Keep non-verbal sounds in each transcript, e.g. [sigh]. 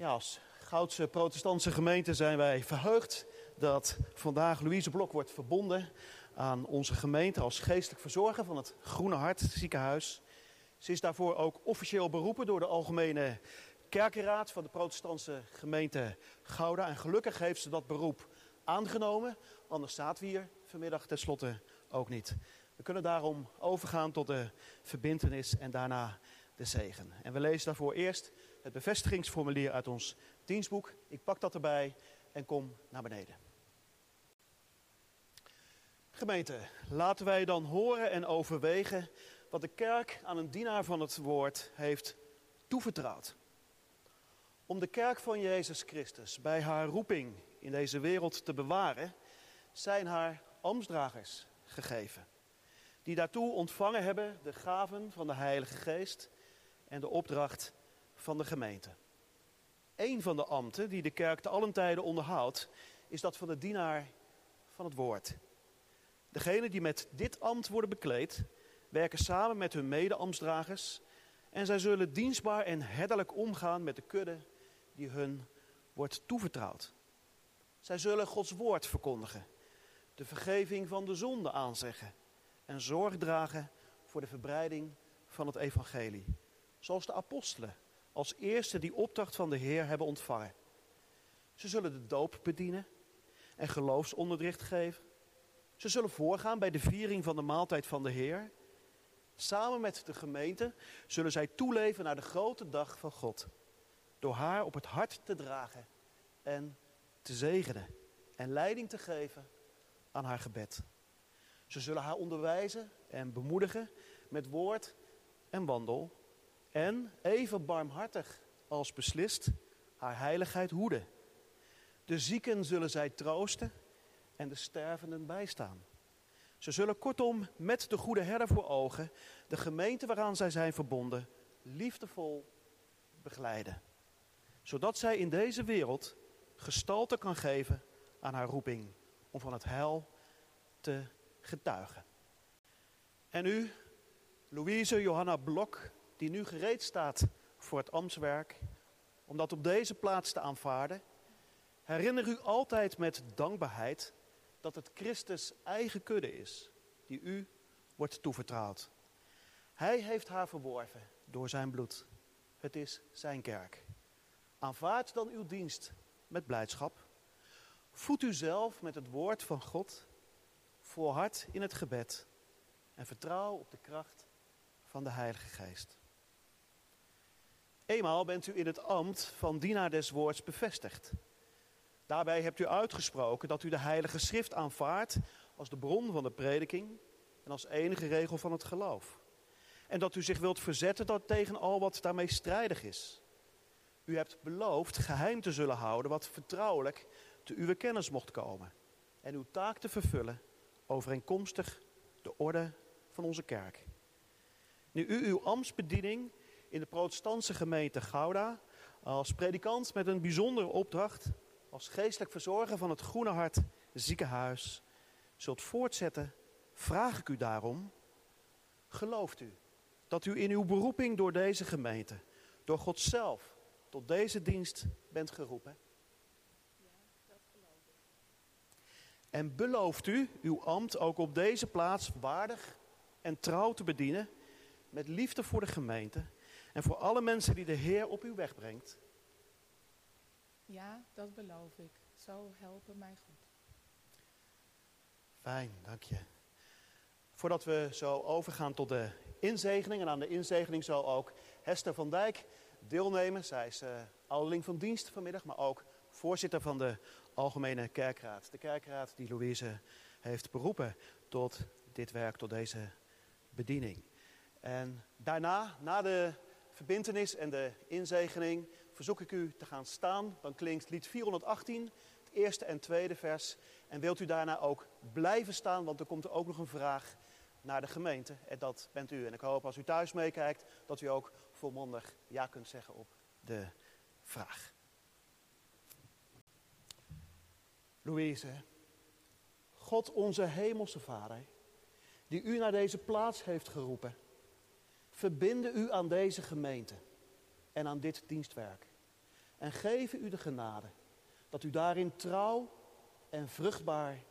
Ja, als Goudse protestantse gemeente zijn wij verheugd dat vandaag Louise Blok wordt verbonden aan onze gemeente als geestelijk verzorger van het Groene Hart ziekenhuis. Ze is daarvoor ook officieel beroepen door de Algemene Kerkenraad van de protestantse gemeente Gouda. En gelukkig heeft ze dat beroep aangenomen, anders zaten we hier vanmiddag tenslotte ook niet. We kunnen daarom overgaan tot de verbintenis en daarna de zegen. En we lezen daarvoor eerst het bevestigingsformulier uit ons dienstboek. Ik pak dat erbij en kom naar beneden. Gemeente, laten wij dan horen en overwegen wat de kerk aan een dienaar van het woord heeft toevertrouwd. Om de kerk van Jezus Christus bij haar roeping in deze wereld te bewaren, zijn haar ambtsdragers gegeven. Die daartoe ontvangen hebben de gaven van de Heilige Geest en de opdracht van de gemeente. Een van de ambten die de kerk te allen tijden onderhoudt, is dat van de dienaar van het woord. Degenen die met dit ambt worden bekleed, werken samen met hun mede-ambtsdragers en zij zullen dienstbaar en herderlijk omgaan met de kudde die hun wordt toevertrouwd. Zij zullen Gods woord verkondigen, de vergeving van de zonde aanzeggen en zorg dragen voor de verbreiding van het evangelie. Zoals de apostelen als eerste die opdracht van de Heer hebben ontvangen. Ze zullen de doop bedienen en geloofsonderricht geven. Ze zullen voorgaan bij de viering van de maaltijd van de Heer. Samen met de gemeente zullen zij toeleven naar de grote dag van God. Door haar op het hart te dragen en te zegenen en leiding te geven aan haar gebed. Ze zullen haar onderwijzen en bemoedigen met woord en wandel. En even barmhartig als beslist haar heiligheid hoeden. De zieken zullen zij troosten en de stervenden bijstaan. Ze zullen kortom met de goede herder voor ogen de gemeente waaraan zij zijn verbonden liefdevol begeleiden. Zodat zij in deze wereld gestalte kan geven aan haar roeping om van het heil te getuigen. En u, Louise Johanna Blok, die nu gereed staat voor het ambtswerk, om dat op deze plaats te aanvaarden, herinner u altijd met dankbaarheid dat het Christus eigen kudde is die u wordt toevertrouwd. Hij heeft haar verworven door zijn bloed. Het is zijn kerk. Aanvaard dan uw dienst met blijdschap. Voed u zelf met het woord van God. Volhard in het gebed. En vertrouw op de kracht van de Heilige Geest. Eenmaal bent u in het ambt van dienaar des woords bevestigd. Daarbij hebt u uitgesproken dat u de Heilige Schrift aanvaardt als de bron van de prediking en als enige regel van het geloof. En dat u zich wilt verzetten tegen al wat daarmee strijdig is. U hebt beloofd geheim te zullen houden wat vertrouwelijk te uw kennis mocht komen. En uw taak te vervullen overeenkomstig de orde van onze kerk. Nu u uw ambtsbediening in de protestantse gemeente Gouda als predikant met een bijzondere opdracht, als geestelijk verzorger van het Groene Hart ziekenhuis, zult voortzetten, vraag ik u daarom, gelooft u dat u in uw beroeping door deze gemeente, door God zelf, tot deze dienst bent geroepen? En belooft u uw ambt ook op deze plaats waardig en trouw te bedienen, met liefde voor de gemeente en voor alle mensen die de Heer op uw weg brengt? Ja, dat beloof ik. Zo helpen mij goed. Fijn, dank je. Voordat we zo overgaan tot de inzegening, en aan de inzegening zal ook Hester van Dijk deelnemen. Zij is uh, ouderling van dienst vanmiddag, maar ook voorzitter van de Algemene Kerkraad. De kerkraad die Louise heeft beroepen tot dit werk, tot deze bediening. En daarna, na de verbintenis en de inzegening, verzoek ik u te gaan staan. Dan klinkt lied 418, het eerste en tweede vers. En wilt u daarna ook blijven staan, want er komt er ook nog een vraag naar de gemeente. En dat bent u. En ik hoop als u thuis meekijkt, dat u ook volmondig ja kunt zeggen op de vraag. Louise, God onze hemelse Vader, die u naar deze plaats heeft geroepen, verbinde u aan deze gemeente en aan dit dienstwerk. en geven u de genade dat u daarin trouw en vruchtbaar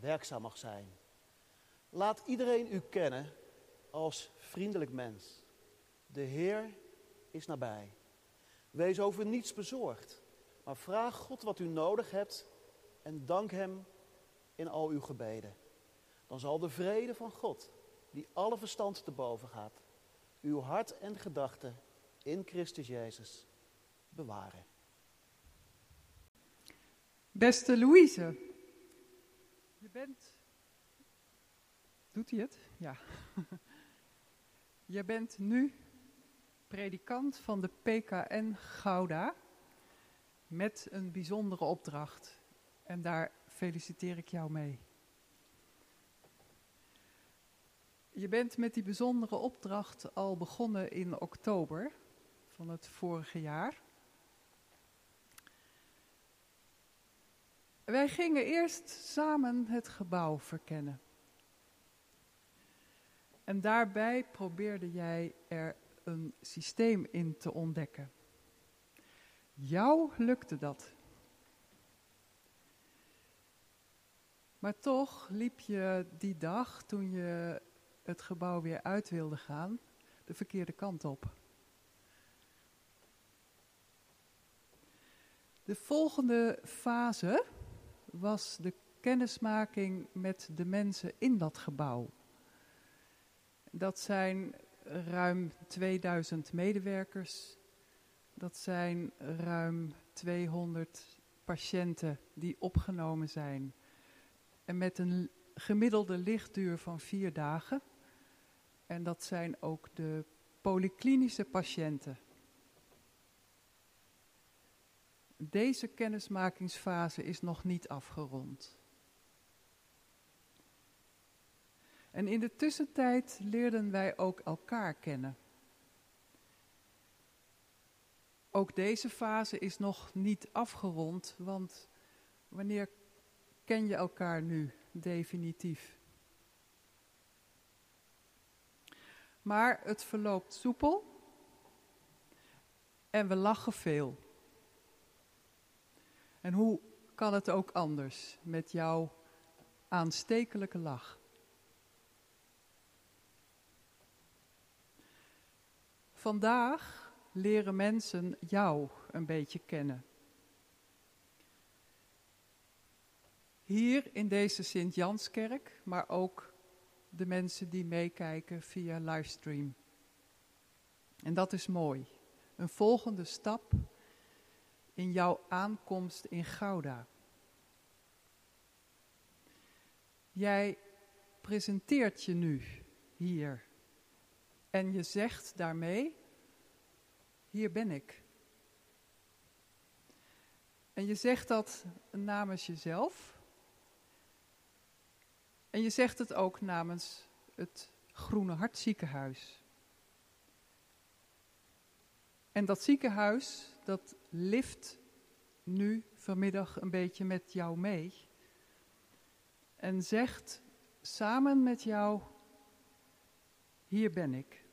werkzaam mag zijn. Laat iedereen u kennen als vriendelijk mens. De Heer is nabij. Wees over niets bezorgd, maar vraag God wat u nodig hebt en dank Hem in al uw gebeden. Dan zal de vrede van God, die alle verstand te boven gaat, uw hart en gedachten in Christus Jezus bewaren. Beste Louise, je bent. Doet hij het? Ja. [laughs] je bent nu predikant van de PKN Gouda met een bijzondere opdracht. En daar feliciteer ik jou mee. Je bent met die bijzondere opdracht al begonnen in oktober van het vorige jaar. Wij gingen eerst samen het gebouw verkennen. En daarbij probeerde jij er een systeem in te ontdekken. Jou lukte dat. Maar toch liep je die dag, toen je het gebouw weer uit wilde gaan, de verkeerde kant op. De volgende fase was de kennismaking met de mensen in dat gebouw. Dat zijn ruim 2000 medewerkers. Dat zijn ruim 200 patiënten die opgenomen zijn. En met een gemiddelde lichtduur van vier dagen. En dat zijn ook de polyklinische patiënten. Deze kennismakingsfase is nog niet afgerond. En in de tussentijd leerden wij ook elkaar kennen. Ook deze fase is nog niet afgerond, want wanneer ken je elkaar nu definitief? Maar het verloopt soepel en we lachen veel. En hoe kan het ook anders met jouw aanstekelijke lach? Vandaag leren mensen jou een beetje kennen. Hier in deze Sint-Janskerk, maar ook de mensen die meekijken via livestream. En dat is mooi. Een volgende stap in jouw aankomst in Gouda. Jij presenteert je nu hier en je zegt daarmee, hier ben ik. En je zegt dat namens jezelf. En je zegt het ook namens het Groene Hart ziekenhuis. En dat ziekenhuis, dat lift nu vanmiddag een beetje met jou mee. En zegt samen met jou, hier ben ik.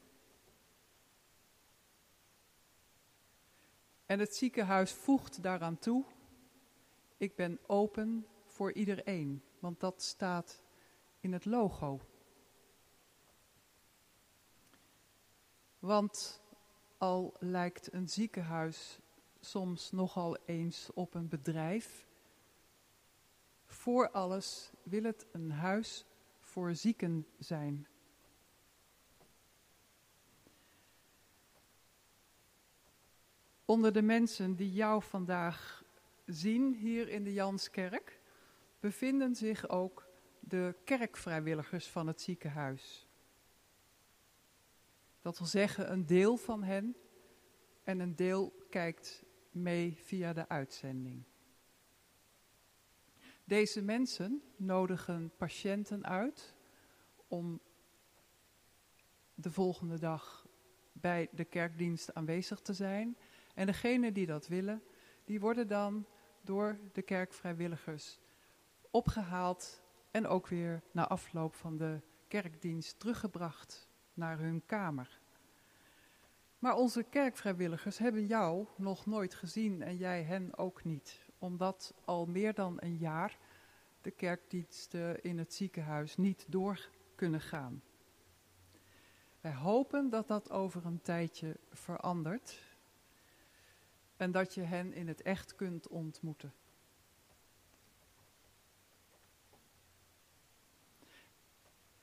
En het ziekenhuis voegt daaraan toe, ik ben open voor iedereen, want dat staat in het logo. Want al lijkt een ziekenhuis soms nogal eens op een bedrijf, voor alles wil het een huis voor zieken zijn. Onder de mensen die jou vandaag zien hier in de Janskerk bevinden zich ook de kerkvrijwilligers van het ziekenhuis. Dat wil zeggen, een deel van hen en een deel kijkt mee via de uitzending. Deze mensen nodigen patiënten uit om de volgende dag bij de kerkdienst aanwezig te zijn. En degenen die dat willen, die worden dan door de kerkvrijwilligers opgehaald en ook weer na afloop van de kerkdienst teruggebracht naar hun kamer. Maar onze kerkvrijwilligers hebben jou nog nooit gezien en jij hen ook niet, omdat al meer dan een jaar de kerkdiensten in het ziekenhuis niet door kunnen gaan. Wij hopen dat dat over een tijdje verandert en dat je hen in het echt kunt ontmoeten.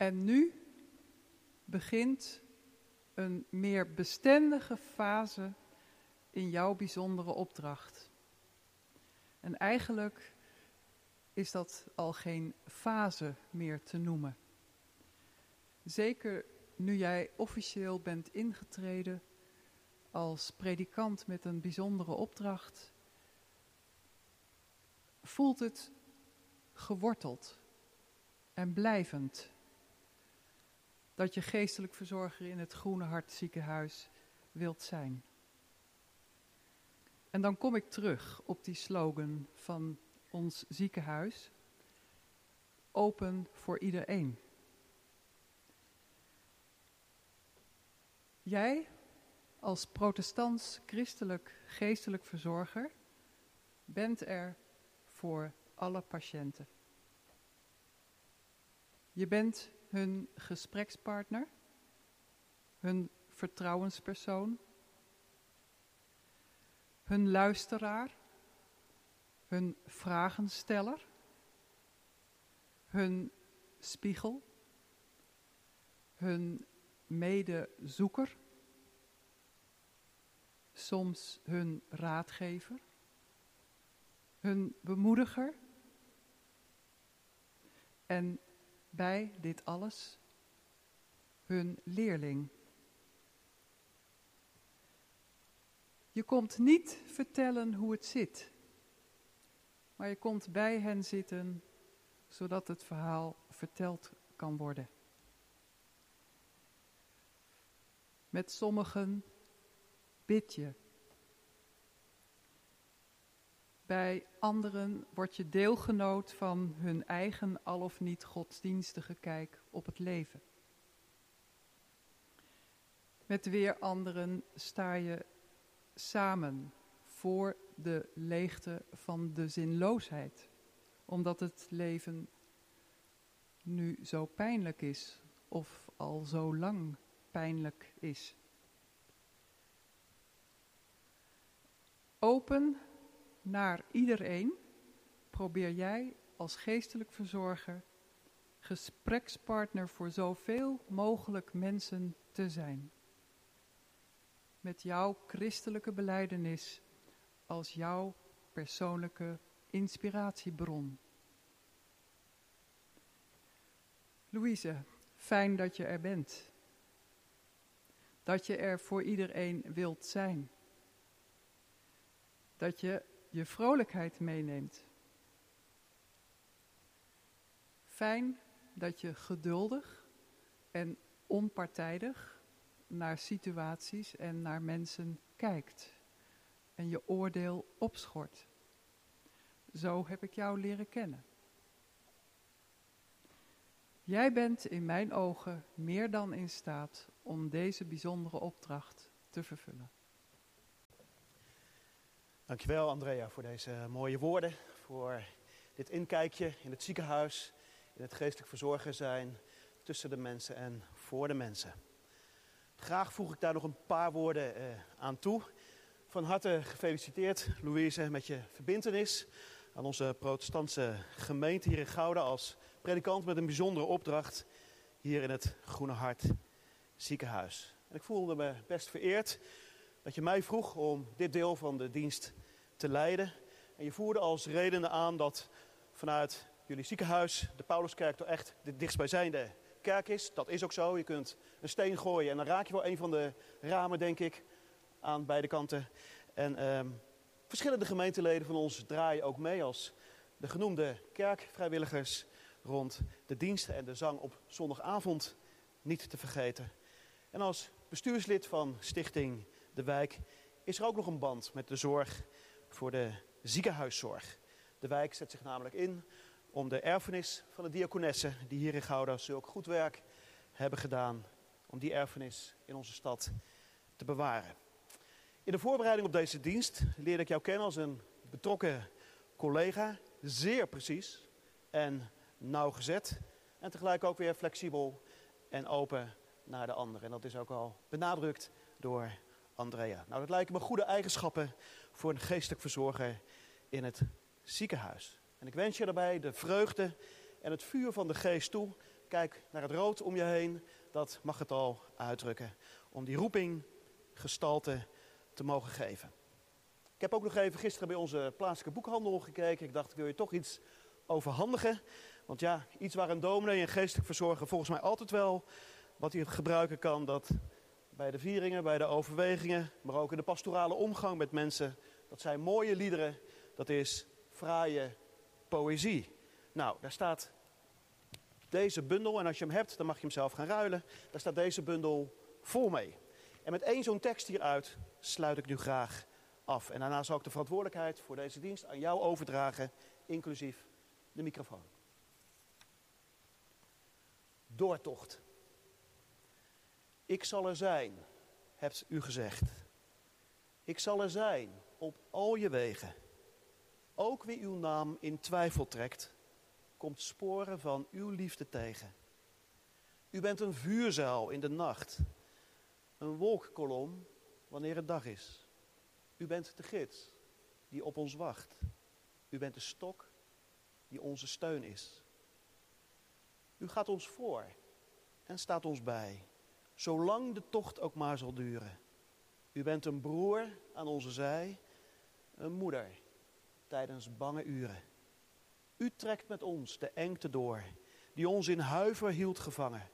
En nu begint een meer bestendige fase in jouw bijzondere opdracht. En eigenlijk is dat al geen fase meer te noemen. Zeker nu jij officieel bent ingetreden als predikant met een bijzondere opdracht, voelt het geworteld en blijvend dat je geestelijk verzorger in het Groene Hart ziekenhuis wilt zijn. En dan kom ik terug op die slogan van ons ziekenhuis. Open voor iedereen. Jij als protestants christelijk geestelijk verzorger bent er voor alle patiënten. Je bent hun gesprekspartner, hun vertrouwenspersoon, hun luisteraar, hun vragensteller, hun spiegel, hun medezoeker, soms hun raadgever, hun bemoediger en bij dit alles hun leerling. Je komt niet vertellen hoe het zit, maar je komt bij hen zitten zodat het verhaal verteld kan worden. Met sommigen bid je Bij anderen word je deelgenoot van hun eigen al of niet godsdienstige kijk op het leven. Met weer anderen sta je samen voor de leegte van de zinloosheid, omdat het leven nu zo pijnlijk is of al zo lang pijnlijk is. Open naar iedereen probeer jij als geestelijk verzorger gesprekspartner voor zoveel mogelijk mensen te zijn. Met jouw christelijke beleidenis als jouw persoonlijke inspiratiebron. Louise, fijn dat je er bent. Dat je er voor iedereen wilt zijn. Dat je je vrolijkheid meeneemt. Fijn dat je geduldig en onpartijdig naar situaties en naar mensen kijkt en je oordeel opschort. Zo heb ik jou leren kennen. Jij bent in mijn ogen meer dan in staat om deze bijzondere opdracht te vervullen. Dankjewel Andrea voor deze mooie woorden, voor dit inkijkje in het ziekenhuis, in het geestelijk verzorger zijn, tussen de mensen en voor de mensen. Graag voeg ik daar nog een paar woorden eh, aan toe. Van harte gefeliciteerd Louise met je verbintenis aan onze protestantse gemeente hier in Gouda als predikant met een bijzondere opdracht hier in het Groene Hart ziekenhuis. En ik voelde me best vereerd dat je mij vroeg om dit deel van de dienst te leiden. En je voerde als redenen aan dat vanuit jullie ziekenhuis de Pauluskerk toch echt de dichtstbijzijnde kerk is. Dat is ook zo. Je kunt een steen gooien en dan raak je wel een van de ramen, denk ik, aan beide kanten. En ehm, verschillende gemeenteleden van ons draaien ook mee als de genoemde kerkvrijwilligers rond de diensten en de zang op zondagavond niet te vergeten. En als bestuurslid van Stichting De Wijk is er ook nog een band met de zorg voor de ziekenhuiszorg. De wijk zet zich namelijk in om de erfenis van de diakonessen, die hier in Gouda zulk goed werk hebben gedaan, om die erfenis in onze stad te bewaren. In de voorbereiding op deze dienst leerde ik jou kennen als een betrokken collega, zeer precies en nauwgezet en tegelijk ook weer flexibel en open naar de ander. En dat is ook al benadrukt door Andrea. Nou, dat lijken me goede eigenschappen voor een geestelijk verzorger in het ziekenhuis. En ik wens je daarbij de vreugde en het vuur van de geest toe. Kijk naar het rood om je heen, dat mag het al uitdrukken. Om die roeping gestalte te mogen geven. Ik heb ook nog even gisteren bij onze plaatselijke boekhandel gekeken. Ik dacht, ik wil je toch iets overhandigen. Want ja, iets waar een dominee en geestelijk verzorger volgens mij altijd wel wat hij gebruiken kan. Dat bij de vieringen, bij de overwegingen, maar ook in de pastorale omgang met mensen. Dat zijn mooie liederen, dat is fraaie poëzie. Nou, daar staat deze bundel, en als je hem hebt, dan mag je hem zelf gaan ruilen. Daar staat deze bundel vol mee. En met één zo'n tekst hieruit sluit ik nu graag af. En daarna zal ik de verantwoordelijkheid voor deze dienst aan jou overdragen, inclusief de microfoon. Doortocht. Ik zal er zijn, hebt u gezegd. Ik zal er zijn op al je wegen. Ook wie uw naam in twijfel trekt, komt sporen van uw liefde tegen. U bent een vuurzaal in de nacht, een wolkkolom wanneer het dag is. U bent de gids die op ons wacht. U bent de stok die onze steun is. U gaat ons voor en staat ons bij, zolang de tocht ook maar zal duren. U bent een broer aan onze zij, een moeder tijdens bange uren. U trekt met ons de engte door, die ons in huiver hield gevangen.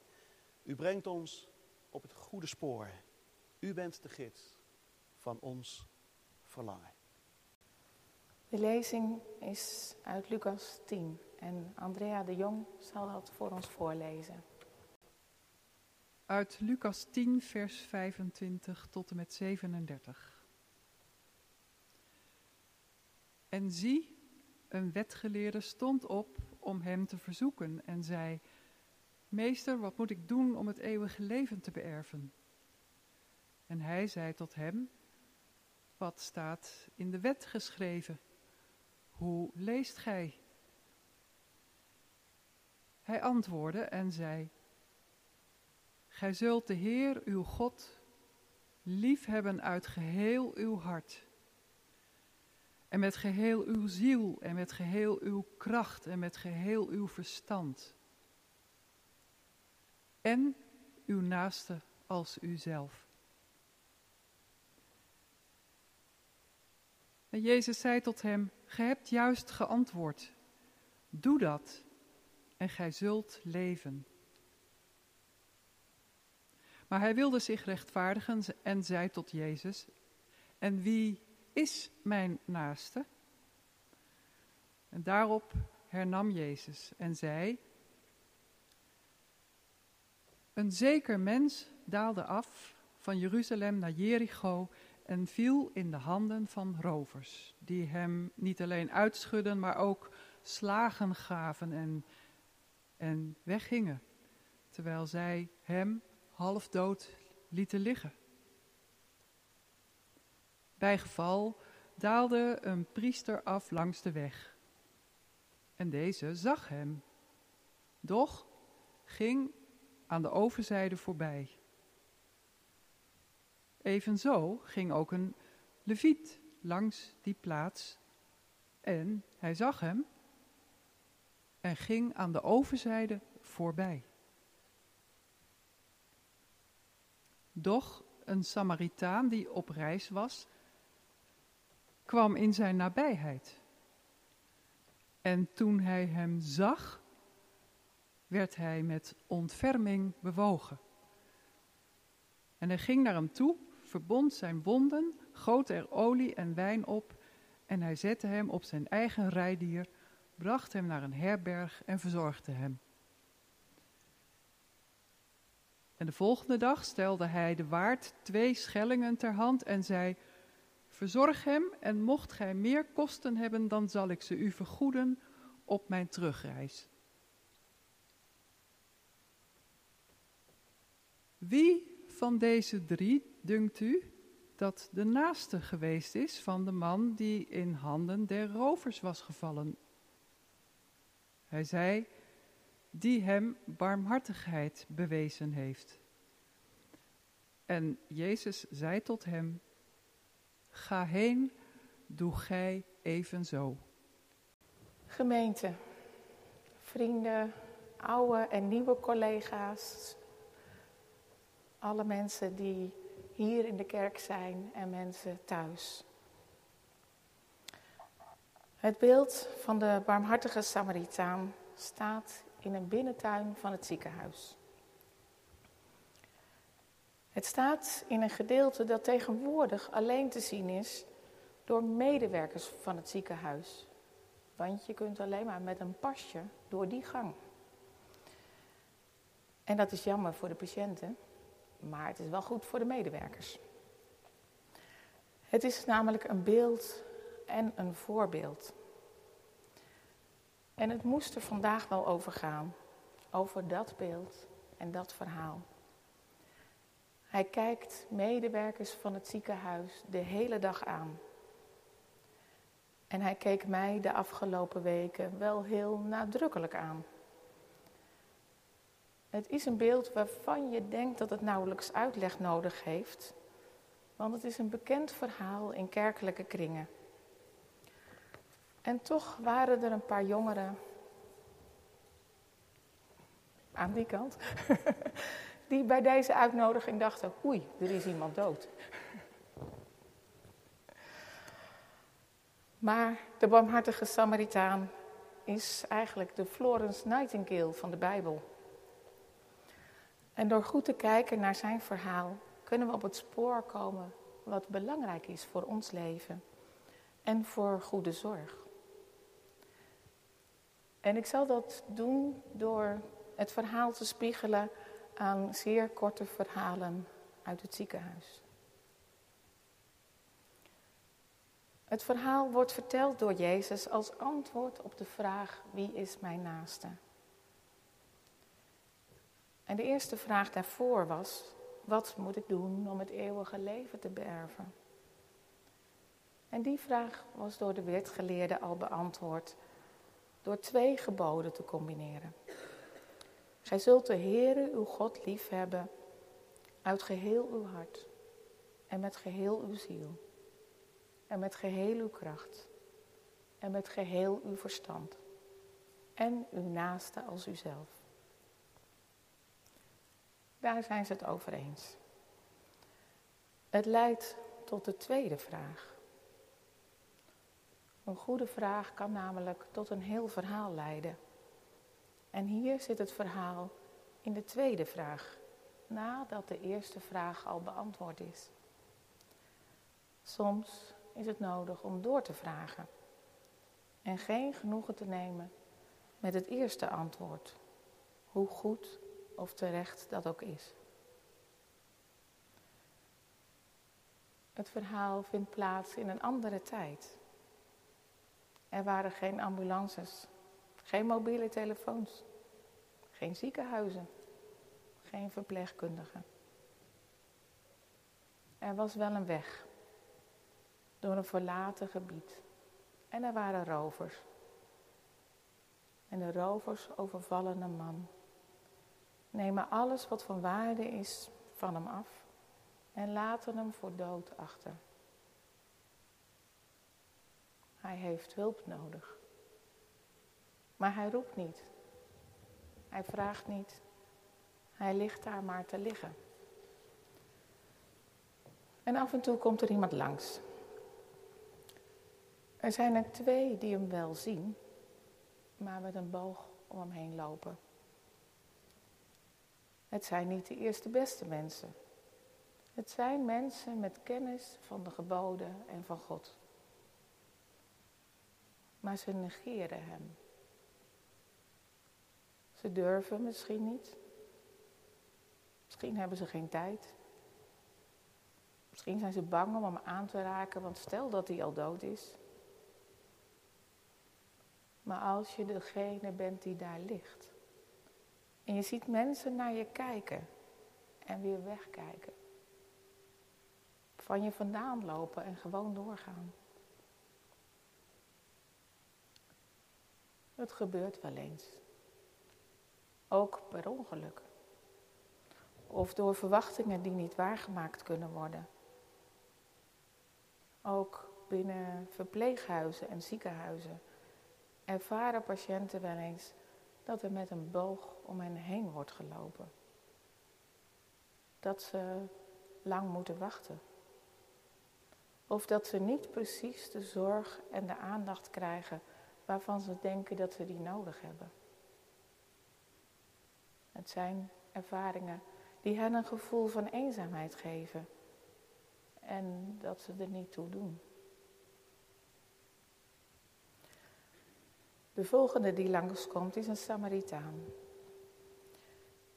U brengt ons op het goede spoor. U bent de gids van ons verlangen. De lezing is uit Lucas 10 en Andrea de Jong zal dat voor ons voorlezen. Uit Lucas 10, vers 25 tot en met 37. En zie, een wetgeleerde stond op om hem te verzoeken en zei: Meester, wat moet ik doen om het eeuwige leven te beërven? En hij zei tot hem: Wat staat in de wet geschreven? Hoe leest gij? Hij antwoordde en zei: Gij zult de Heer uw God liefhebben uit geheel uw hart. En met geheel uw ziel en met geheel uw kracht en met geheel uw verstand. En uw naaste als uzelf. En Jezus zei tot hem: Ge hebt juist geantwoord. Doe dat en gij zult leven. Maar hij wilde zich rechtvaardigen en zei tot Jezus: En wie is mijn naaste? En daarop hernam Jezus en zei: Een zeker mens daalde af van Jeruzalem naar Jericho en viel in de handen van rovers, die hem niet alleen uitschudden, maar ook slagen gaven en, en weggingen, terwijl zij hem half dood lieten liggen. Bij geval daalde een priester af langs de weg. En deze zag hem, doch ging aan de overzijde voorbij. Evenzo ging ook een leviet langs die plaats en hij zag hem en ging aan de overzijde voorbij. Doch een Samaritaan die op reis was, kwam in zijn nabijheid. En toen hij hem zag, werd hij met ontferming bewogen. En hij ging naar hem toe, verbond zijn wonden, goot er olie en wijn op en hij zette hem op zijn eigen rijdier, bracht hem naar een herberg en verzorgde hem. En de volgende dag stelde hij de waard twee schellingen ter hand en zei: Verzorg hem en mocht gij meer kosten hebben, dan zal ik ze u vergoeden op mijn terugreis. Wie van deze drie dunkt u dat de naaste geweest is van de man die in handen der rovers was gevallen? Hij zei, die hem barmhartigheid bewezen heeft. En Jezus zei tot hem, ga heen, doe gij evenzo. Gemeente, vrienden, oude en nieuwe collega's, alle mensen die hier in de kerk zijn en mensen thuis. Het beeld van de barmhartige Samaritaan staat in een binnentuin van het ziekenhuis. Het staat in een gedeelte dat tegenwoordig alleen te zien is door medewerkers van het ziekenhuis. Want je kunt alleen maar met een pasje door die gang. En dat is jammer voor de patiënten, maar het is wel goed voor de medewerkers. Het is namelijk een beeld en een voorbeeld. En het moest er vandaag wel over gaan, over dat beeld en dat verhaal. Hij kijkt medewerkers van het ziekenhuis de hele dag aan. En hij keek mij de afgelopen weken wel heel nadrukkelijk aan. Het is een beeld waarvan je denkt dat het nauwelijks uitleg nodig heeft, want het is een bekend verhaal in kerkelijke kringen. En toch waren er een paar jongeren aan die kant, [laughs] die bij deze uitnodiging dachten, oei, er is iemand dood. Maar de barmhartige Samaritaan is eigenlijk de Florence Nightingale van de Bijbel. En door goed te kijken naar zijn verhaal kunnen we op het spoor komen wat belangrijk is voor ons leven en voor goede zorg. En ik zal dat doen door het verhaal te spiegelen aan zeer korte verhalen uit het ziekenhuis. Het verhaal wordt verteld door Jezus als antwoord op de vraag: wie is mijn naaste? En de eerste vraag daarvoor was: wat moet ik doen om het eeuwige leven te beërven? En die vraag was door de wetgeleerde al beantwoord door twee geboden te combineren. Gij zult de Heere uw God lief hebben uit geheel uw hart en met geheel uw ziel en met geheel uw kracht en met geheel uw verstand en uw naaste als uzelf. Daar zijn ze het over eens. Het leidt tot de tweede vraag. Een goede vraag kan namelijk tot een heel verhaal leiden. En hier zit het verhaal in de tweede vraag, nadat de eerste vraag al beantwoord is. Soms is het nodig om door te vragen en geen genoegen te nemen met het eerste antwoord, hoe goed of terecht dat ook is. Het verhaal vindt plaats in een andere tijd. Er waren geen ambulances, geen mobiele telefoons, geen ziekenhuizen, geen verpleegkundigen. Er was wel een weg door een verlaten gebied en er waren rovers. En de rovers overvallen een man, nemen alles wat van waarde is van hem af en laten hem voor dood achter. Hij heeft hulp nodig. Maar hij roept niet. Hij vraagt niet. Hij ligt daar maar te liggen. En af en toe komt er iemand langs. Er zijn er twee die hem wel zien, maar met een boog om hem heen lopen. Het zijn niet de eerste beste mensen. Het zijn mensen met kennis van de geboden en van God maar ze negeren hem. Ze durven misschien niet. Misschien hebben ze geen tijd. Misschien zijn ze bang om hem aan te raken, want stel dat hij al dood is. Maar als je degene bent die daar ligt en je ziet mensen naar je kijken en weer wegkijken, van je vandaan lopen en gewoon doorgaan. Het gebeurt wel eens. Ook per ongeluk. Of door verwachtingen die niet waargemaakt kunnen worden. Ook binnen verpleeghuizen en ziekenhuizen ervaren patiënten wel eens dat er met een boog om hen heen wordt gelopen. Dat ze lang moeten wachten. Of dat ze niet precies de zorg en de aandacht krijgen waarvan ze denken dat ze die nodig hebben. Het zijn ervaringen die hen een gevoel van eenzaamheid geven en dat ze er niet toe doen. De volgende die langskomt is een Samaritaan.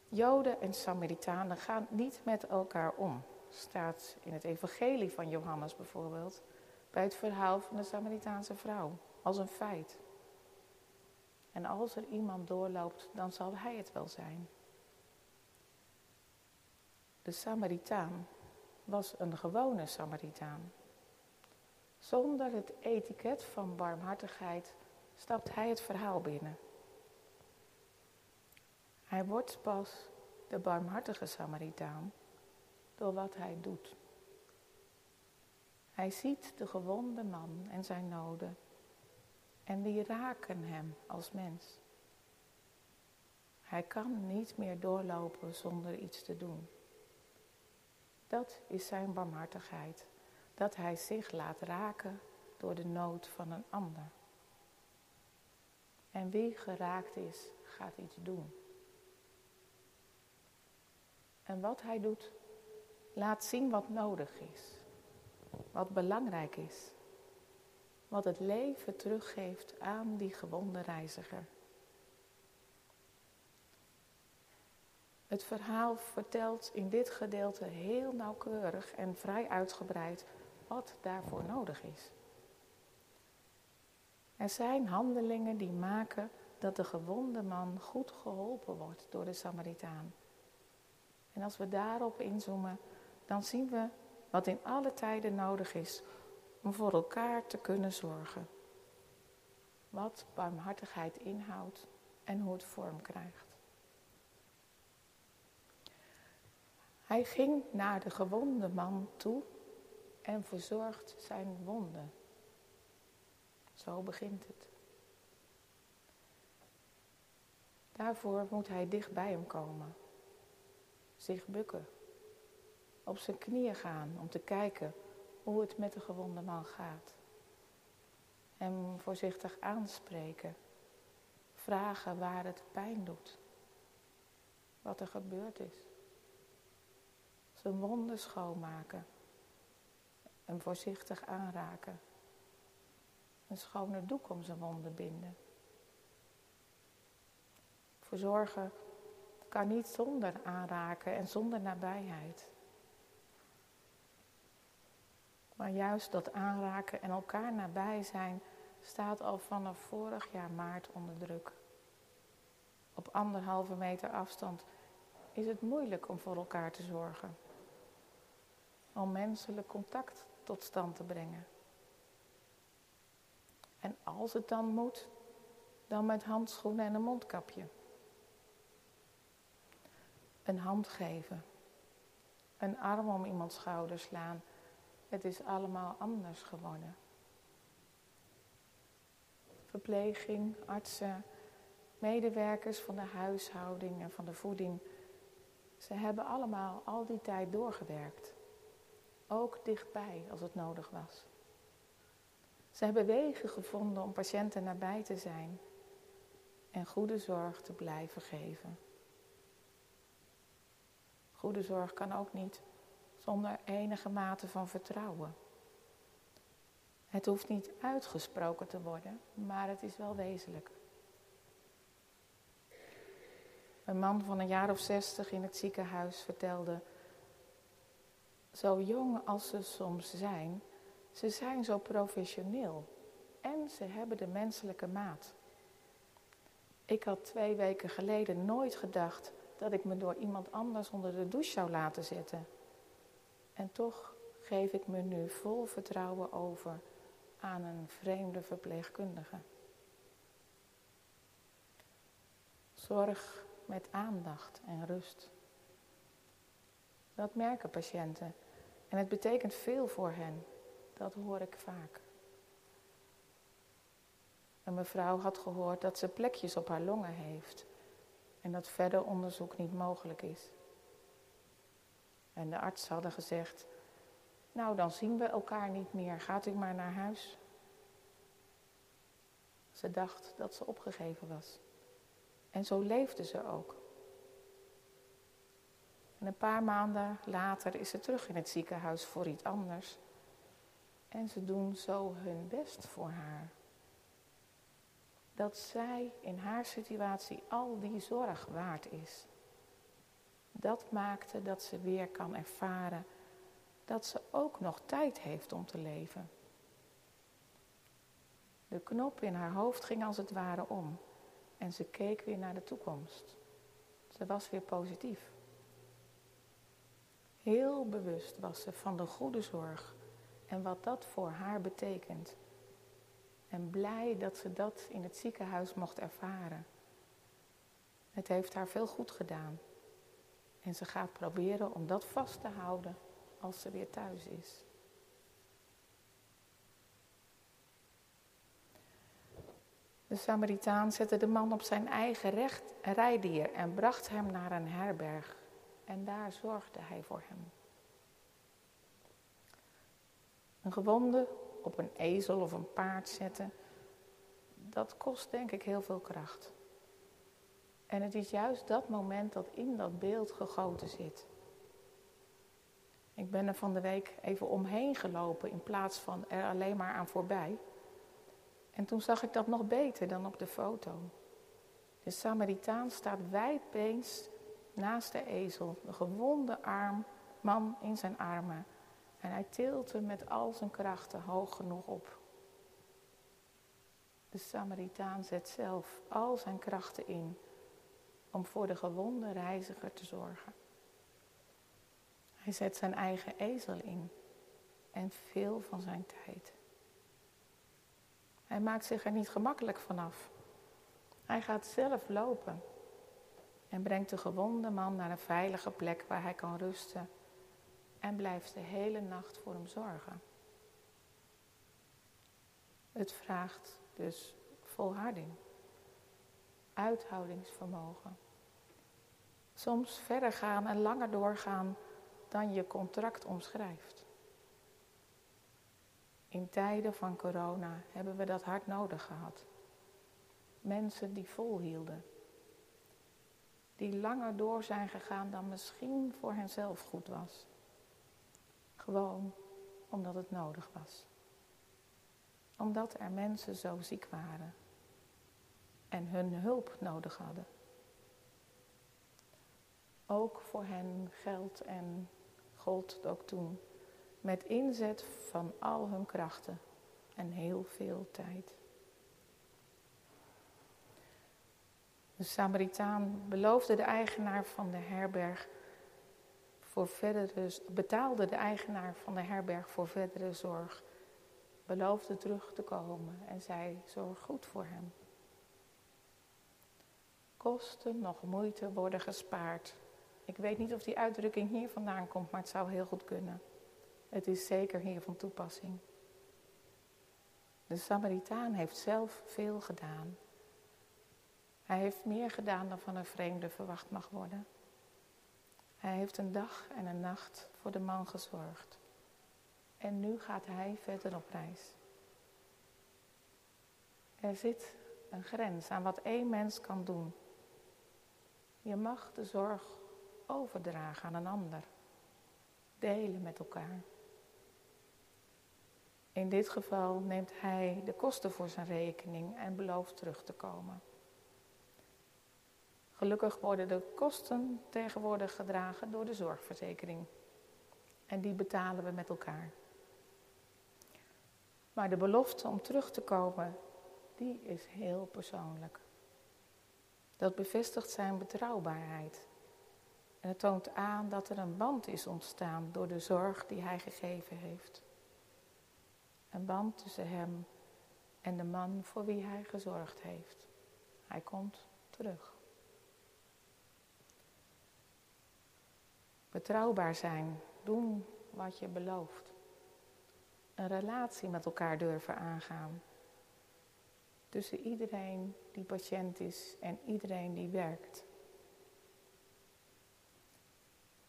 Joden en Samaritanen gaan niet met elkaar om, staat in het Evangelie van Johannes bijvoorbeeld, bij het verhaal van de Samaritaanse vrouw, als een feit. En als er iemand doorloopt, dan zal hij het wel zijn. De Samaritaan was een gewone Samaritaan. Zonder het etiket van barmhartigheid stapt hij het verhaal binnen. Hij wordt pas de barmhartige Samaritaan door wat hij doet. Hij ziet de gewonde man en zijn noden en die raken hem als mens. Hij kan niet meer doorlopen zonder iets te doen. Dat is zijn barmhartigheid, dat hij zich laat raken door de nood van een ander. En wie geraakt is, gaat iets doen. En wat hij doet, laat zien wat nodig is, wat belangrijk is, wat het leven teruggeeft aan die gewonde reiziger. Het verhaal vertelt in dit gedeelte heel nauwkeurig en vrij uitgebreid wat daarvoor nodig is. Er zijn handelingen die maken dat de gewonde man goed geholpen wordt door de Samaritaan. En als we daarop inzoomen, dan zien we wat in alle tijden nodig is om voor elkaar te kunnen zorgen. Wat barmhartigheid inhoudt en hoe het vorm krijgt. Hij ging naar de gewonde man toe en verzorgt zijn wonden. Zo begint het. Daarvoor moet hij dicht bij hem komen, zich bukken, op zijn knieën gaan om te kijken hoe het met de gewonde man gaat. Hem voorzichtig aanspreken, vragen waar het pijn doet, wat er gebeurd is. Zijn wonden schoonmaken, hem voorzichtig aanraken een schone doek om zijn wonden binden. Verzorgen kan niet zonder aanraken en zonder nabijheid. Maar juist dat aanraken en elkaar nabij zijn staat al vanaf vorig jaar maart onder druk. Op anderhalve meter afstand is het moeilijk om voor elkaar te zorgen. Om menselijk contact tot stand te brengen. En als het dan moet, dan met handschoenen en een mondkapje. Een hand geven. Een arm om iemands schouder slaan. Het is allemaal anders geworden. Verpleging, artsen, medewerkers van de huishouding en van de voeding. Ze hebben allemaal al die tijd doorgewerkt. Ook dichtbij als het nodig was. Ze hebben wegen gevonden om patiënten nabij te zijn en goede zorg te blijven geven. Goede zorg kan ook niet zonder enige mate van vertrouwen. Het hoeft niet uitgesproken te worden, maar het is wel wezenlijk. Een man van een jaar of zestig in het ziekenhuis vertelde: Zo jong als ze soms zijn, ze zijn zo professioneel en ze hebben de menselijke maat. Ik had twee weken geleden nooit gedacht dat ik me door iemand anders onder de douche zou laten zetten. En toch geef ik me nu vol vertrouwen over aan een vreemde verpleegkundige. Zorg met aandacht en rust. Dat merken patiënten en het betekent veel voor hen. Dat hoor ik vaak. Een mevrouw had gehoord dat ze plekjes op haar longen heeft en dat verder onderzoek niet mogelijk is. En de arts hadden gezegd, nou dan zien we elkaar niet meer, gaat u maar naar huis. Ze dacht dat ze opgegeven was. En zo leefde ze ook. En een paar maanden later is ze terug in het ziekenhuis voor iets anders. En ze doen zo hun best voor haar. Dat zij in haar situatie al die zorg waard is. Dat maakte dat ze weer kan ervaren dat ze ook nog tijd heeft om te leven. De knop in haar hoofd ging als het ware om en ze keek weer naar de toekomst. Ze was weer positief. Heel bewust was ze van de goede zorg en wat dat voor haar betekent. En blij dat ze dat in het ziekenhuis mocht ervaren. Het heeft haar veel goed gedaan. En ze gaat proberen om dat vast te houden als ze weer thuis is. De Samaritaan zette de man op zijn eigen recht, rijdier en bracht hem naar een herberg. En daar zorgde hij voor hem. Een gewonde op een ezel of een paard zetten, dat kost denk ik heel veel kracht. En het is juist dat moment dat in dat beeld gegoten zit. Ik ben er van de week even omheen gelopen in plaats van er alleen maar aan voorbij. En toen zag ik dat nog beter dan op de foto. De Samaritaan staat wijdbeens naast de ezel, de gewonde arm, man in zijn armen. En hij tilt hem met al zijn krachten hoog genoeg op. De Samaritaan zet zelf al zijn krachten in om voor de gewonde reiziger te zorgen. Hij zet zijn eigen ezel in en veel van zijn tijd. Hij maakt zich er niet gemakkelijk vanaf. Hij gaat zelf lopen en brengt de gewonde man naar een veilige plek waar hij kan rusten en blijft de hele nacht voor hem zorgen. Het vraagt dus volharding, uithoudingsvermogen. Soms verder gaan en langer doorgaan dan je contract omschrijft. In tijden van corona hebben we dat hard nodig gehad. Mensen die volhielden. Die langer door zijn gegaan dan misschien voor henzelf goed was. Gewoon omdat het nodig was. Omdat er mensen zo ziek waren en hun hulp nodig hadden. Ook voor hen geld en gold ook toen met inzet van al hun krachten en heel veel tijd. De Samaritaan beloofde de eigenaar van de herberg voor verdere, betaalde de eigenaar van de herberg voor verdere zorg, beloofde terug te komen en zei: Zorg goed voor hem. Kosten nog moeite worden gespaard. Ik weet niet of die uitdrukking hier vandaan komt, maar het zou heel goed kunnen. Het is zeker hier van toepassing. De Samaritaan heeft zelf veel gedaan. Hij heeft meer gedaan dan van een vreemde verwacht mag worden. Hij heeft een dag en een nacht voor de man gezorgd. En nu gaat hij verder op reis. Er zit een grens aan wat één mens kan doen. Je mag de zorg overdragen aan een ander. Delen met elkaar. In dit geval neemt hij de kosten voor zijn rekening en belooft terug te komen. Gelukkig worden de kosten tegenwoordig gedragen door de zorgverzekering. En die betalen we met elkaar. Maar de belofte om terug te komen, die is heel persoonlijk. Dat bevestigt zijn betrouwbaarheid. En het toont aan dat er een band is ontstaan door de zorg die hij gegeven heeft. Een band tussen hem en de man voor wie hij gezorgd heeft. Hij komt terug. Betrouwbaar zijn, doen wat je belooft. Een relatie met elkaar durven aangaan. Tussen iedereen die patiënt is en iedereen die werkt.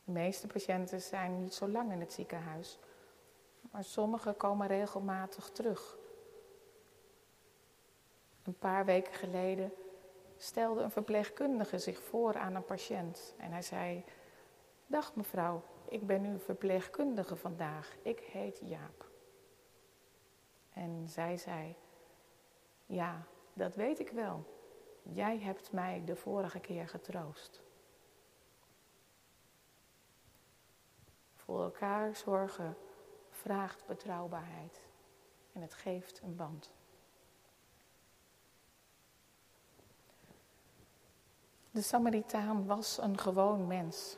De meeste patiënten zijn niet zo lang in het ziekenhuis, maar sommigen komen regelmatig terug. Een paar weken geleden stelde een verpleegkundige zich voor aan een patiënt en hij zei: Dag mevrouw, ik ben uw verpleegkundige vandaag. Ik heet Jaap. En zij zei: Ja, dat weet ik wel. Jij hebt mij de vorige keer getroost. Voor elkaar zorgen vraagt betrouwbaarheid en het geeft een band. De Samaritaan was een gewoon mens.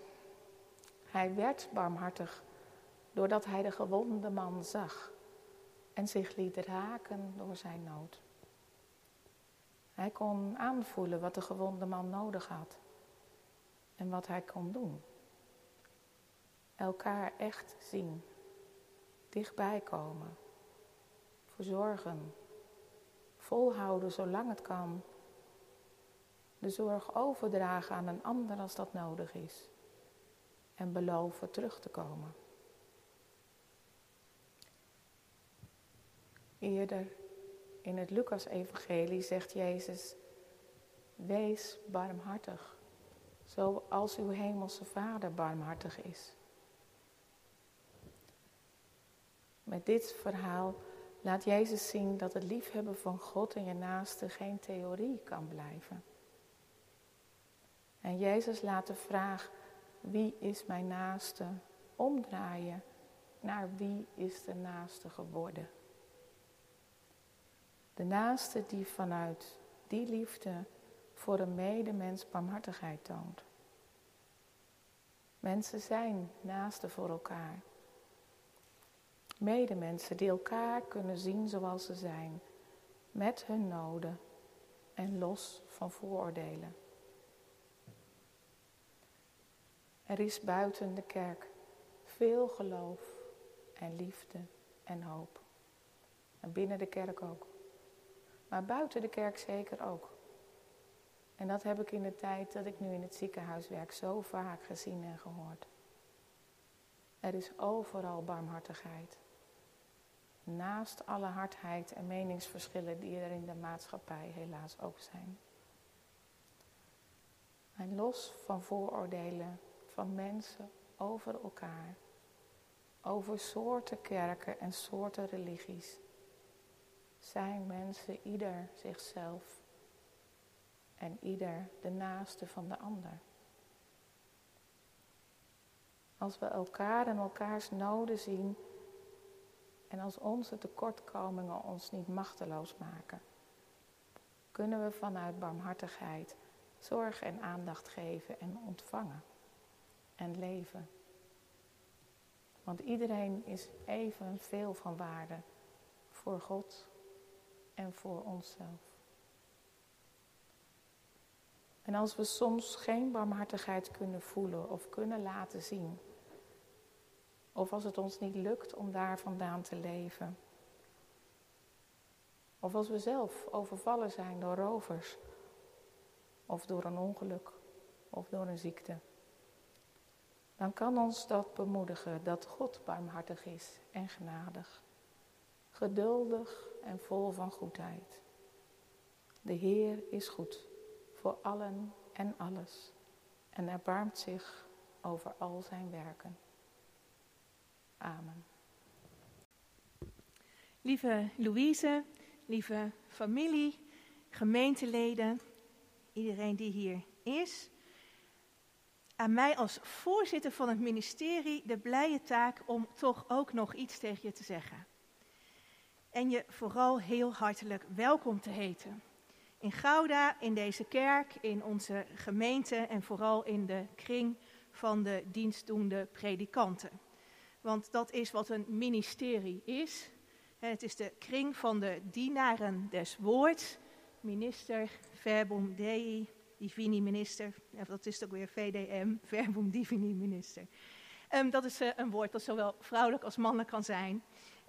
Hij werd barmhartig doordat hij de gewonde man zag en zich liet raken door zijn nood. Hij kon aanvoelen wat de gewonde man nodig had en wat hij kon doen. Elkaar echt zien, dichtbij komen, verzorgen, volhouden zolang het kan, de zorg overdragen aan een ander als dat nodig is en beloven terug te komen. Eerder in het Lucas-evangelie zegt Jezus: Wees barmhartig, zoals uw hemelse Vader barmhartig is. Met dit verhaal laat Jezus zien dat het liefhebben van God en je naaste geen theorie kan blijven. En Jezus laat de vraag wie is mijn naaste omdraaien naar wie is de naaste geworden. De naaste die vanuit die liefde voor een medemens barmhartigheid toont. Mensen zijn naasten voor elkaar. Medemensen die elkaar kunnen zien zoals ze zijn, met hun noden en los van vooroordelen. Er is buiten de kerk veel geloof en liefde en hoop. En binnen de kerk ook. Maar buiten de kerk zeker ook. En dat heb ik in de tijd dat ik nu in het ziekenhuis werk zo vaak gezien en gehoord. Er is overal barmhartigheid. Naast alle hardheid en meningsverschillen die er in de maatschappij helaas ook zijn. En los van vooroordelen van mensen over elkaar, over soorten kerken en soorten religies, zijn mensen ieder zichzelf en ieder de naaste van de ander. Als we elkaar en elkaars noden zien en als onze tekortkomingen ons niet machteloos maken, kunnen we vanuit barmhartigheid zorg en aandacht geven en ontvangen en leven. Want iedereen is evenveel van waarde voor God en voor onszelf. En als we soms geen barmhartigheid kunnen voelen of kunnen laten zien, of als het ons niet lukt om daar vandaan te leven, of als we zelf overvallen zijn door rovers, of door een ongeluk, of door een ziekte dan kan ons dat bemoedigen dat God barmhartig is en genadig, geduldig en vol van goedheid. De Heer is goed voor allen en alles en erbarmt zich over al zijn werken. Amen. Lieve Louise, lieve familie, gemeenteleden, iedereen die hier is aan mij als voorzitter van het ministerie de blije taak om toch ook nog iets tegen je te zeggen. En je vooral heel hartelijk welkom te heten. In Gouda, in deze kerk, in onze gemeente en vooral in de kring van de dienstdoende predikanten. Want dat is wat een ministerie is. Het is de kring van de dienaren des woords. Minister, verbum dei, divini minister. Dat is ook weer VDM, [laughs] verbum divini minister. Um, dat is uh, een woord dat zowel vrouwelijk als mannelijk kan zijn.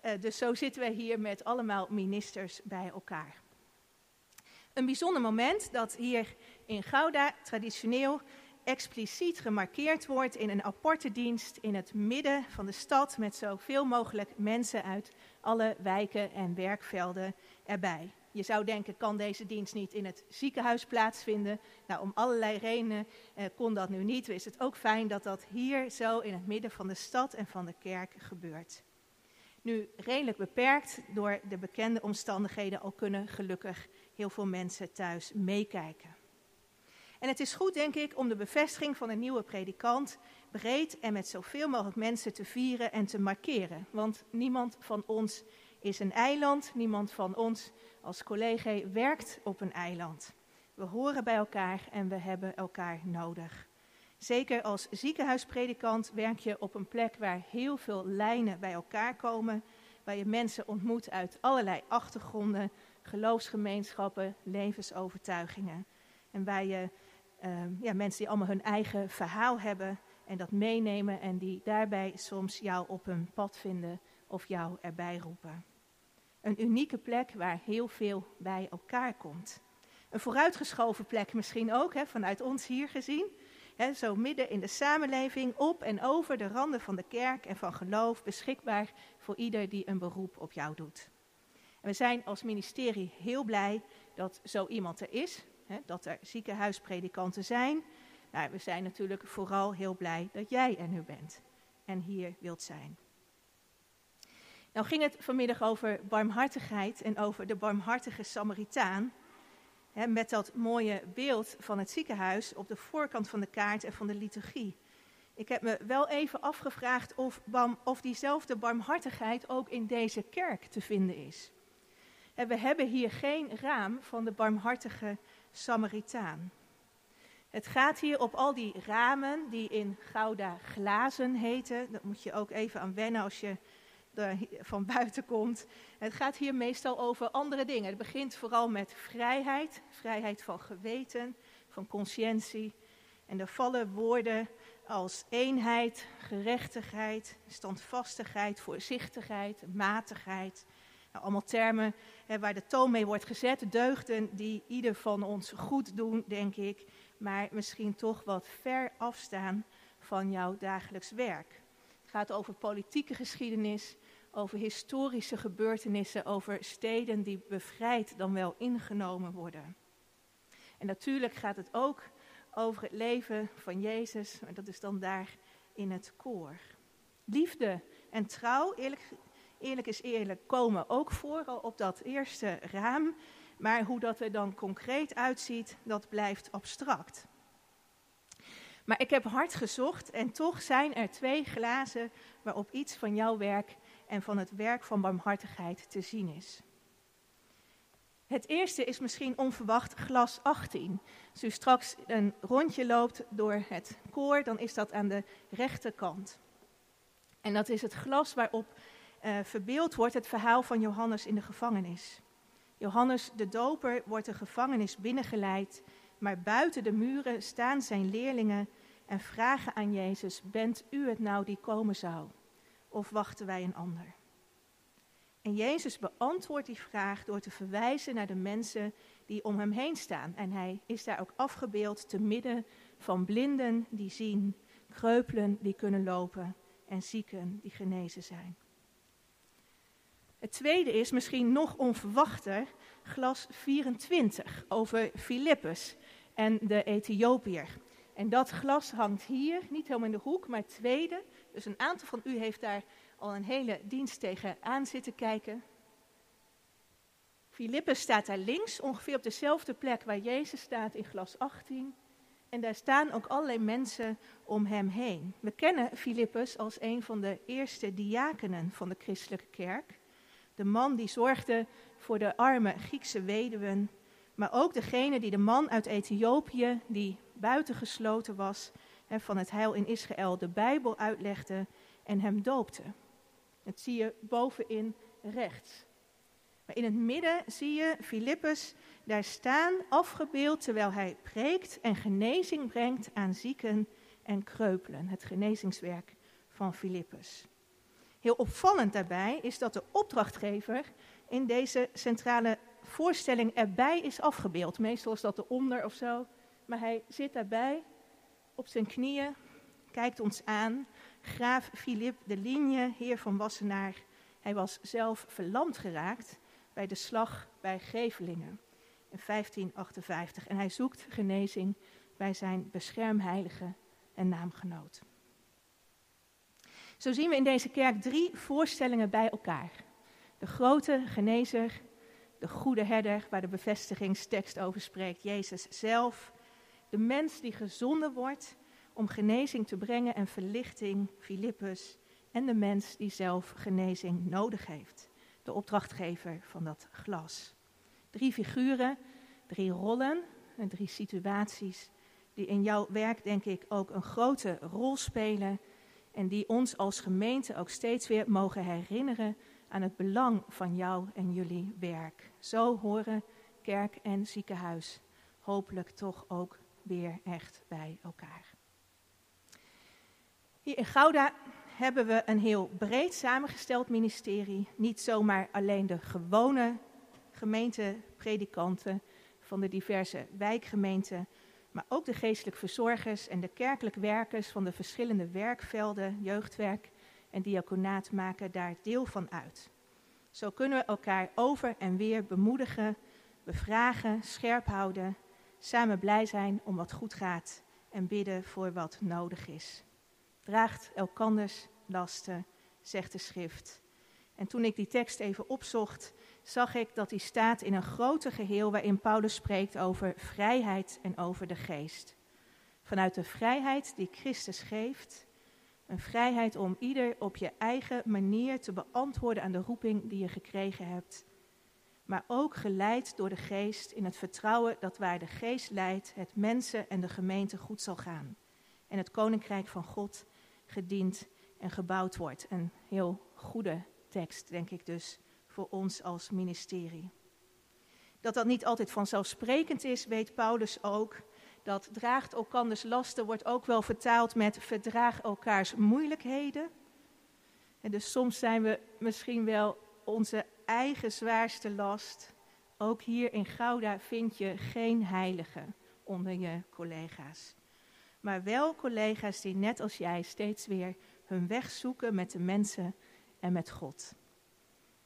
Uh, dus zo zitten wij hier met allemaal ministers bij elkaar. Een bijzonder moment dat hier in Gouda traditioneel expliciet gemarkeerd wordt in een aparte dienst in het midden van de stad met zoveel mogelijk mensen uit alle wijken en werkvelden erbij. Je zou denken, kan deze dienst niet in het ziekenhuis plaatsvinden? Nou, om allerlei redenen eh, kon dat nu niet. Is het ook fijn dat dat hier zo in het midden van de stad en van de kerk gebeurt. Nu redelijk beperkt door de bekende omstandigheden, al kunnen gelukkig heel veel mensen thuis meekijken. En het is goed, denk ik, om de bevestiging van een nieuwe predikant breed en met zoveel mogelijk mensen te vieren en te markeren. Want niemand van ons is een eiland, niemand van ons als collega werkt op een eiland. We horen bij elkaar en we hebben elkaar nodig. Zeker als ziekenhuispredikant werk je op een plek waar heel veel lijnen bij elkaar komen, waar je mensen ontmoet uit allerlei achtergronden, geloofsgemeenschappen, levensovertuigingen. En waar je uh, ja, mensen die allemaal hun eigen verhaal hebben en dat meenemen en die daarbij soms jou op hun pad vinden of jou erbij roepen. Een unieke plek waar heel veel bij elkaar komt. Een vooruitgeschoven plek misschien ook, hè, vanuit ons hier gezien. Zo midden in de samenleving, op en over de randen van de kerk en van geloof, beschikbaar voor ieder die een beroep op jou doet. En we zijn als ministerie heel blij dat zo iemand er is, dat er ziekenhuispredikanten zijn. Nou, we zijn natuurlijk vooral heel blij dat jij er nu bent en hier wilt zijn. Nou ging het vanmiddag over barmhartigheid en over de barmhartige Samaritaan. Met dat mooie beeld van het ziekenhuis op de voorkant van de kaart en van de liturgie. Ik heb me wel even afgevraagd of, of diezelfde barmhartigheid ook in deze kerk te vinden is. We hebben hier geen raam van de barmhartige Samaritaan. Het gaat hier op al die ramen die in Gouda glazen heten. Dat moet je ook even aan wennen als je van buiten komt. Het gaat hier meestal over andere dingen. Het begint vooral met vrijheid, vrijheid van geweten, van conscientie. En er vallen woorden als eenheid, gerechtigheid, standvastigheid, voorzichtigheid, matigheid. Nou, allemaal termen hè, waar de toon mee wordt gezet, deugden die ieder van ons goed doen, denk ik, maar misschien toch wat ver afstaan van jouw dagelijks werk. Gaat over politieke geschiedenis, over historische gebeurtenissen, over steden die bevrijd dan wel ingenomen worden. En natuurlijk gaat het ook over het leven van Jezus, maar dat is dan daar in het koor. Liefde en trouw, eerlijk, eerlijk is eerlijk, komen ook voor op dat eerste raam. Maar hoe dat er dan concreet uitziet, dat blijft abstract. Maar ik heb hard gezocht en toch zijn er twee glazen waarop iets van jouw werk en van het werk van barmhartigheid te zien is. Het eerste is misschien onverwacht glas 18. Als u straks een rondje loopt door het koor, dan is dat aan de rechterkant. En dat is het glas waarop uh, verbeeld wordt het verhaal van Johannes in de gevangenis. Johannes de Doper wordt de gevangenis binnengeleid, maar buiten de muren staan zijn leerlingen en vragen aan Jezus: Bent u het nou die komen zou? Of wachten wij een ander? En Jezus beantwoordt die vraag door te verwijzen naar de mensen die om hem heen staan. En hij is daar ook afgebeeld te midden van blinden die zien, kreupelen die kunnen lopen en zieken die genezen zijn. Het tweede is misschien nog onverwachter, glas 24 over Filippus en de Ethiopiër. En dat glas hangt hier, niet helemaal in de hoek, maar tweede. Dus een aantal van u heeft daar al een hele dienst tegen aan zitten kijken. Filippus staat daar links, ongeveer op dezelfde plek waar Jezus staat in glas 18. En daar staan ook allerlei mensen om hem heen. We kennen Filippus als een van de eerste diakenen van de christelijke kerk. De man die zorgde voor de arme Griekse weduwen, maar ook degene die de man uit Ethiopië, die buitengesloten was, van het heil in Israël de Bijbel uitlegde en hem doopte. Dat zie je bovenin rechts. Maar in het midden zie je Filippus daar staan, afgebeeld terwijl hij preekt en genezing brengt aan zieken en kreupelen. Het genezingswerk van Filippus. Heel opvallend daarbij is dat de opdrachtgever in deze centrale voorstelling erbij is afgebeeld. Meestal is dat eronder of zo. Maar hij zit daarbij op zijn knieën, kijkt ons aan. Graaf Filip de Ligne, heer van Wassenaar. Hij was zelf verlamd geraakt bij de slag bij Gevelingen in 1558. En hij zoekt genezing bij zijn beschermheilige en naamgenoot. Zo zien we in deze kerk drie voorstellingen bij elkaar. De grote genezer, de goede herder, waar de bevestigingstekst over spreekt, Jezus zelf. De mens die gezonden wordt om genezing te brengen en verlichting, Filippus. En de mens die zelf genezing nodig heeft, de opdrachtgever van dat glas. Drie figuren, drie rollen en drie situaties die in jouw werk, denk ik, ook een grote rol spelen en die ons als gemeente ook steeds weer mogen herinneren aan het belang van jou en jullie werk. Zo horen kerk en ziekenhuis hopelijk toch ook weer echt bij elkaar. Hier in Gouda hebben we een heel breed samengesteld ministerie. Niet zomaar alleen de gewone gemeentepredikanten van de diverse wijkgemeenten, maar ook de geestelijk verzorgers en de kerkelijk werkers van de verschillende werkvelden, jeugdwerk en diaconaat maken daar deel van uit. Zo kunnen we elkaar over en weer bemoedigen, bevragen, scherp houden, samen blij zijn om wat goed gaat en bidden voor wat nodig is. Draagt elkanders lasten, zegt de schrift. En toen ik die tekst even opzocht, zag ik dat die staat in een groter geheel waarin Paulus spreekt over vrijheid en over de geest. Vanuit de vrijheid die Christus geeft, een vrijheid om ieder op je eigen manier te beantwoorden aan de roeping die je gekregen hebt. Maar ook geleid door de geest in het vertrouwen dat waar de geest leidt, het mensen en de gemeente goed zal gaan. En het koninkrijk van God gediend en gebouwd wordt. Een heel goede tekst, denk ik dus voor ons als ministerie. Dat dat niet altijd vanzelfsprekend is, weet Paulus ook. Dat draagt elkanders lasten wordt ook wel vertaald met verdraag elkaars moeilijkheden. En dus soms zijn we misschien wel onze eigen zwaarste last. Ook hier in Gouda vind je geen heilige onder je collega's. Maar wel collega's die net als jij steeds weer hun weg zoeken met de mensen en met God.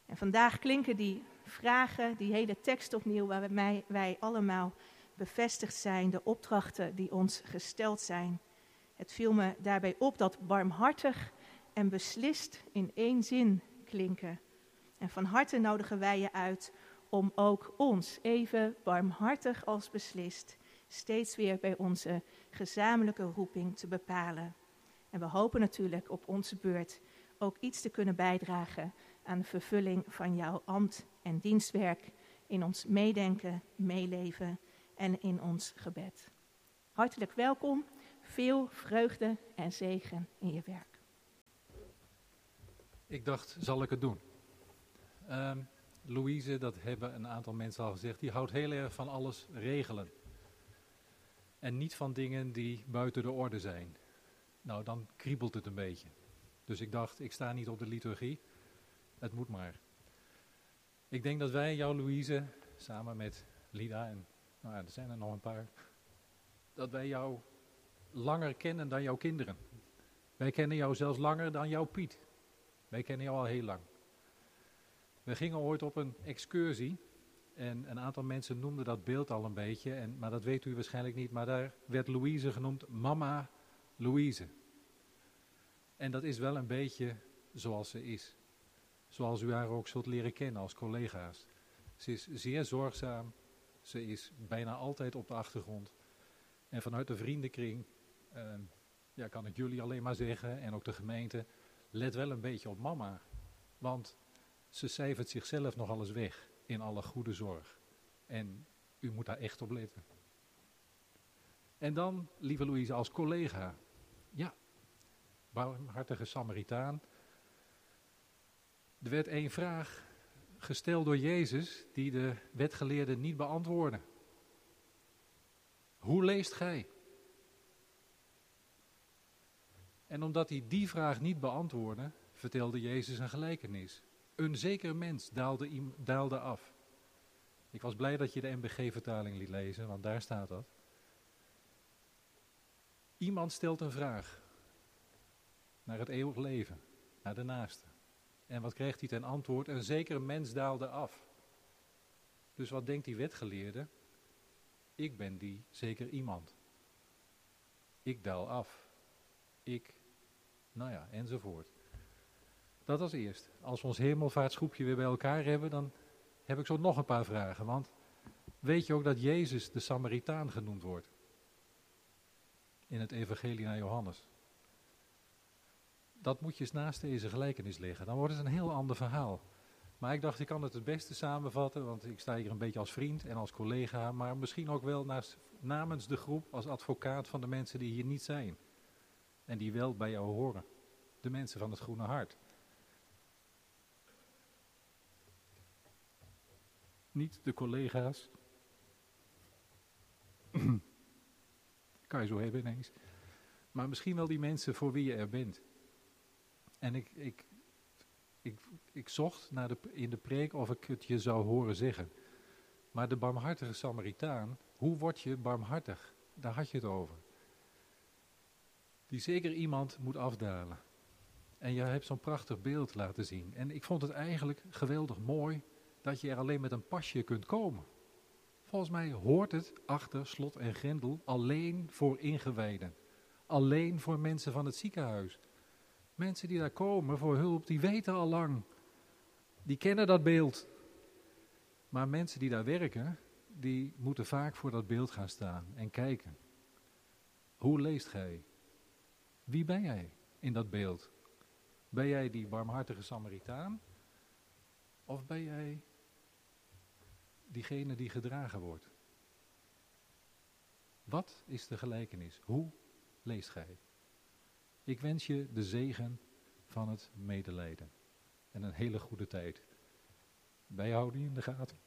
En vandaag klinken die vragen, die hele tekst opnieuw, waar wij allemaal bevestigd zijn, de opdrachten die ons gesteld zijn. Het viel me daarbij op dat barmhartig en beslist in één zin klinken. En van harte nodigen wij je uit om ook ons even barmhartig als beslist steeds weer bij onze gezamenlijke roeping te bepalen. En we hopen natuurlijk op onze beurt ook iets te kunnen bijdragen aan de vervulling van jouw ambt en dienstwerk in ons meedenken, meeleven en in ons gebed. Hartelijk welkom, veel vreugde en zegen in je werk. Ik dacht, zal ik het doen? Um, Louise, dat hebben een aantal mensen al gezegd, die houdt heel erg van alles regelen. En niet van dingen die buiten de orde zijn. Nou, dan kriebelt het een beetje. Dus ik dacht, ik sta niet op de liturgie. Het moet maar. Ik denk dat wij, jou Louise, samen met Lida en nou er zijn er nog een paar, dat wij jou langer kennen dan jouw kinderen. Wij kennen jou zelfs langer dan jouw Piet. Wij kennen jou al heel lang. We gingen ooit op een excursie en een aantal mensen noemden dat beeld al een beetje, en, maar dat weet u waarschijnlijk niet, maar daar werd Louise genoemd Mama Louise. En dat is wel een beetje zoals ze is. Zoals u haar ook zult leren kennen als collega's. Ze is zeer zorgzaam. Ze is bijna altijd op de achtergrond. En vanuit de vriendenkring ehm, ja, kan ik jullie alleen maar zeggen, en ook de gemeente, let wel een beetje op mama. Want ze cijfert zichzelf nogal eens weg in alle goede zorg. En u moet daar echt op letten. En dan, lieve Louise, als collega. ja, barmhartige Samaritaan. Er werd één vraag gesteld door Jezus die de wetgeleerden niet beantwoordden. Hoe leest gij? En omdat hij die vraag niet beantwoordde, vertelde Jezus een gelijkenis. Een zeker mens daalde, daalde af. Ik was blij dat je de MBG-vertaling liet lezen, want daar staat dat. Iemand stelt een vraag naar het eeuwig leven, naar de naaste. En wat kreeg hij ten antwoord? Een zekere mens daalde af. Dus wat denkt die wetgeleerde? Ik ben die zeker iemand. Ik daal af. Ik, nou ja, enzovoort. Dat als eerst. Als we ons hemelvaartsgroepje weer bij elkaar hebben, dan heb ik zo nog een paar vragen. Want weet je ook dat Jezus de Samaritaan genoemd wordt? In het evangelie naar Johannes. Dat moet je eens naast deze gelijkenis leggen. Dan wordt het een heel ander verhaal. Maar ik dacht, ik kan het het beste samenvatten, want ik sta hier een beetje als vriend en als collega, maar misschien ook wel namens de groep als advocaat van de mensen die hier niet zijn. En die wel bij jou horen. De mensen van het Groene Hart. Niet de collega's. [clears throat] kan je zo hebben ineens. Maar misschien wel die mensen voor wie je er bent. En ik, ik, ik, ik zocht naar de, in de preek of ik het je zou horen zeggen. Maar de barmhartige Samaritaan, hoe word je barmhartig? Daar had je het over. Die zeker iemand moet afdalen. En je hebt zo'n prachtig beeld laten zien. En ik vond het eigenlijk geweldig mooi dat je er alleen met een pasje kunt komen. Volgens mij hoort het achter slot en grendel alleen voor ingewijden. Alleen voor mensen van het ziekenhuis. Mensen die daar komen voor hulp, die weten al lang. Die kennen dat beeld. Maar mensen die daar werken, die moeten vaak voor dat beeld gaan staan en kijken. Hoe leest gij? Wie ben jij in dat beeld? Ben jij die barmhartige Samaritaan? Of ben jij diegene die gedragen wordt? Wat is de gelijkenis? Hoe leest gij? Ik wens je de zegen van het medelijden. En een hele goede tijd. Bijhouden in de gaten.